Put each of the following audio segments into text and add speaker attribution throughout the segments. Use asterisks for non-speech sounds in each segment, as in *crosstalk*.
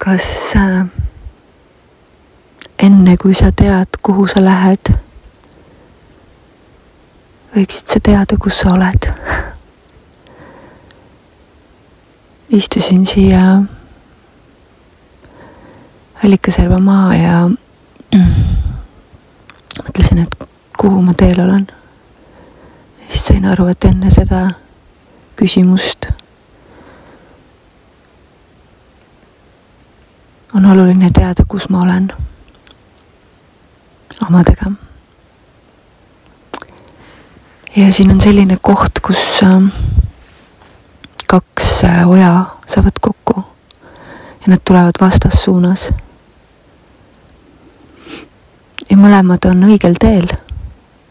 Speaker 1: kas äh, enne kui sa tead, kuhu sa lähed, võiksid sa teada, kus sa oled? istusin siia Allikaserva maa ja mõtlesin, et kuhu ma teel olen. siis sain aru, et enne seda küsimust oluline teada, kus ma olen omadega. ja siin on selline koht, kus ähm, kaks äh, oja saavad kokku ja nad tulevad vastassuunas. ja mõlemad on õigel teel,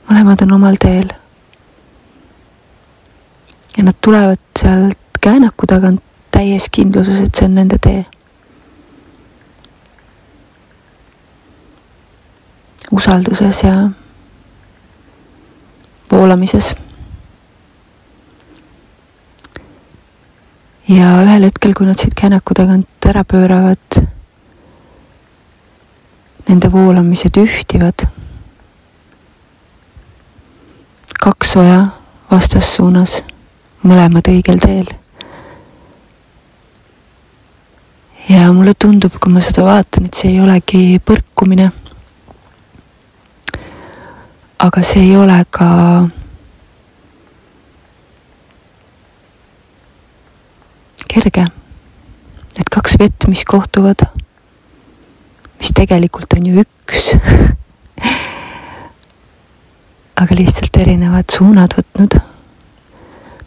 Speaker 1: mõlemad on omal teel. ja nad tulevad sealt käänaku tagant täies kindluses, et see on nende tee usalduses ja voolamises. ja ühel hetkel, kui nad siit käänaku tagant ära pööravad, nende voolamised ühtivad. kaks oja vastassuunas, mõlemad õigel teel. ja mulle tundub, kui ma seda vaatan, et see ei olegi põrkumine aga see ei ole ka kerge. Need kaks vett, mis kohtuvad, mis tegelikult on ju üks *laughs* aga lihtsalt erinevad suunad võtnud.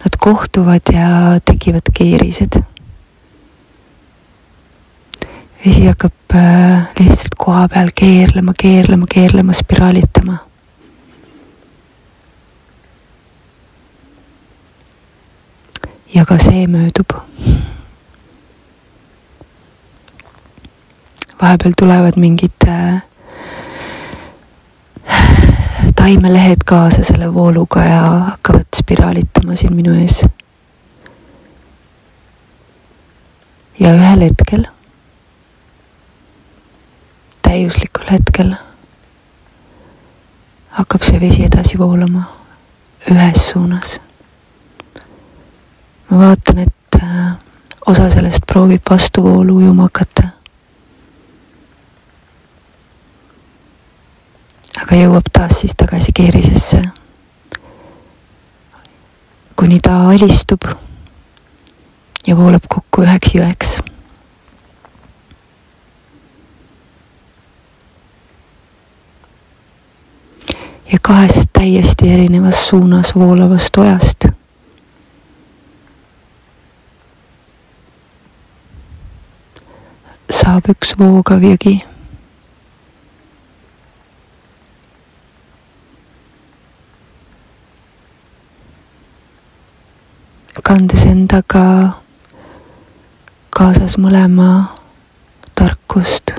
Speaker 1: Nad kohtuvad ja tekivad keerised. vesi hakkab äh, lihtsalt koha peal keerlema, keerlema, keerlema, spiraalitama ja ka see möödub. vahepeal tulevad mingid äh, taimelehed kaasa selle vooluga ja hakkavad spiraalitama siin minu ees. ja ühel hetkel, täiuslikul hetkel hakkab see vesi edasi voolama ühes suunas ma vaatan, et äh, osa sellest proovib vastuvoolu ujuma hakata. aga jõuab taas siis tagasi keerisesse. kuni ta alistub ja voolab kokku üheks jõeks. ja kahest täiesti erinevas suunas voolavast ojast saab üks voogav jõgi. kandes endaga kaasas mõlema tarkust.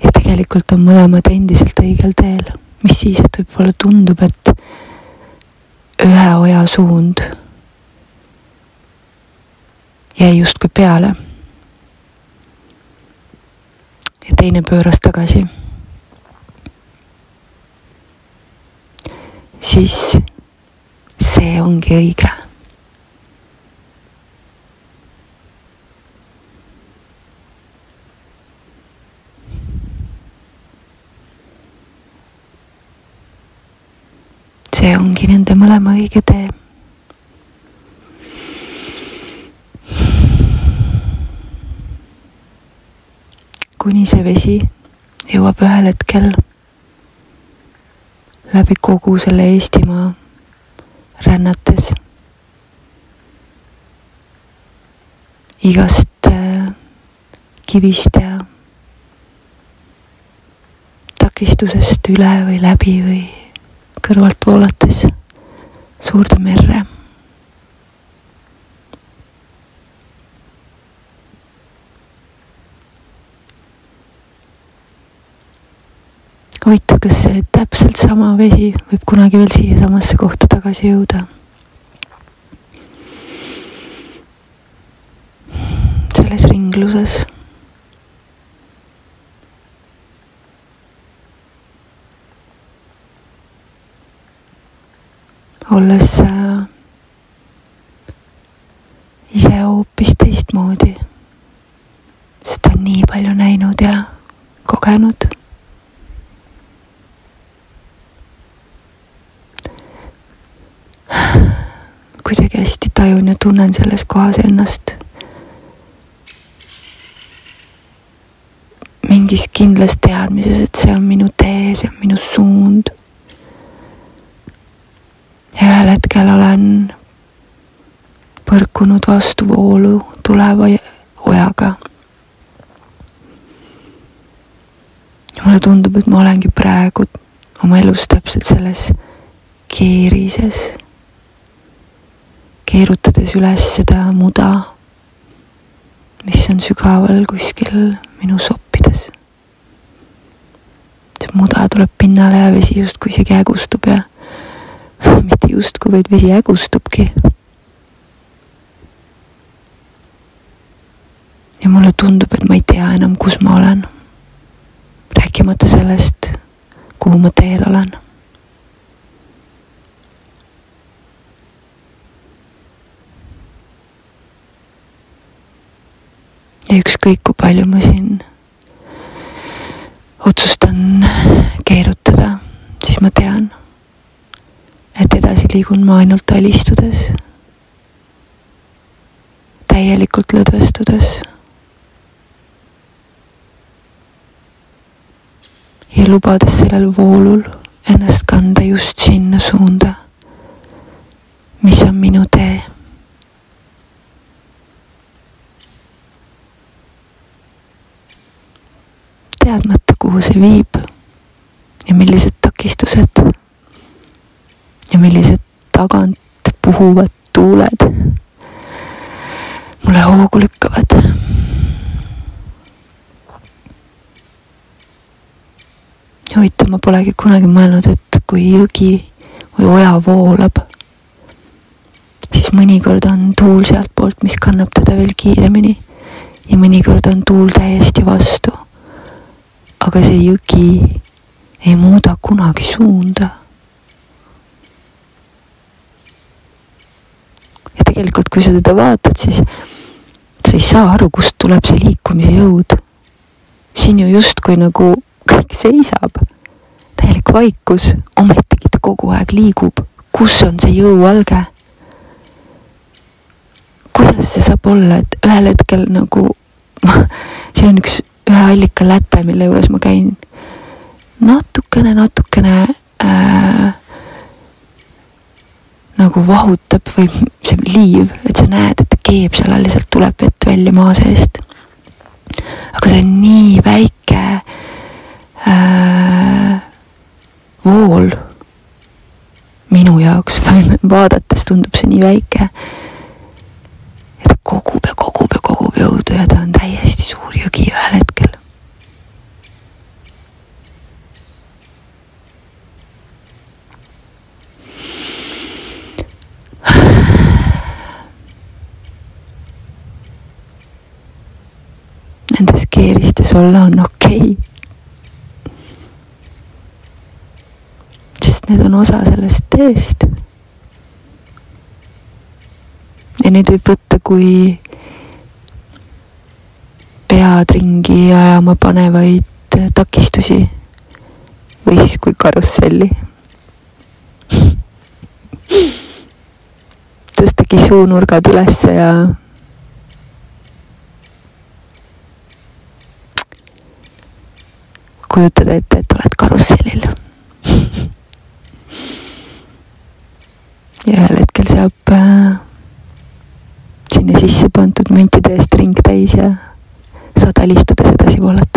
Speaker 1: ja tegelikult on mõlemad endiselt õigel teel mis siis, et võib-olla tundub, et ühe oja suund jäi justkui peale. ja teine pööras tagasi. siis see ongi õige see ongi nende mõlema õige tee. kuni see vesi jõuab ühel hetkel läbi kogu selle Eestimaa rännates igast äh, kivist ja takistusest üle või läbi või kõrvalt voolates suurde merre. huvitav, kas see täpselt sama vesi võib kunagi veel siiasamasse kohta tagasi jõuda? selles ringluses olles äh, ise hoopis teistmoodi. sest on nii palju näinud ja kogenud. kuidagi hästi tajun ja tunnen selles kohas ennast mingis kindlas teadmises, et see on minu tee, see on minu suund hetkel olen põrkunud vastu voolu tuleva ojaga. ja mulle tundub, et ma olengi praegu oma elus täpselt selles keerises, keerutades üles seda muda, mis on sügaval kuskil minu soppides. see muda tuleb pinnale ja vesi justkui isegi hägustub ja mitte justkui, vaid vesi hägustubki. ja mulle tundub, et ma ei tea enam, kus ma olen. rääkimata sellest, kuhu ma teel olen. ja ükskõik, kui palju ma siin otsustan keerutada, siis ma tean et edasi liigun ma ainult alistudes, täielikult lõdvestudes. ja lubades sellel voolul ennast kanda just sinna suunda, mis on minu tee. teadmata, kuhu see viib ja millised takistused ja millised tagant puhuvad tuuled mulle hoogu lükkavad. huvitav, ma polegi kunagi mõelnud, et kui jõgi või oja voolab, siis mõnikord on tuul sealtpoolt, mis kannab teda veel kiiremini ja mõnikord on tuul täiesti vastu. aga see jõgi ei muuda kunagi suunda tegelikult, kui sa teda vaatad, siis sa ei saa aru, kust tuleb see liikumise jõud. siin ju justkui nagu kõik seisab, täielik vaikus, ometigi ta kogu aeg liigub. kus on see jõualge? kuidas see saab olla, et ühel hetkel nagu *laughs* siin on üks ühe allika läte, mille juures ma käin natukene, natukene äh, nagu vahutab või see liiv, et sa näed, et ta keeb seal all ja sealt tuleb vett välja maa seest. aga see on nii väike äh, vool minu jaoks, *laughs* vaadates tundub see nii väike. ja ta kogub ja kogub ja kogub jõudu ja ta on täiesti suur jõgi ühel hetkel. Nendes keeristes olla on okei okay.. sest need on osa sellest teest. ja neid võib võtta kui pead ringi ajama panevaid takistusi või siis kui karusselli tõstagi suunurgad ülesse ja kujutada ette, et oled karussellil. Ja ühel hetkel saab äh, sinna sisse pandud müntide eest ring täis ja saad alistudes edasi voolata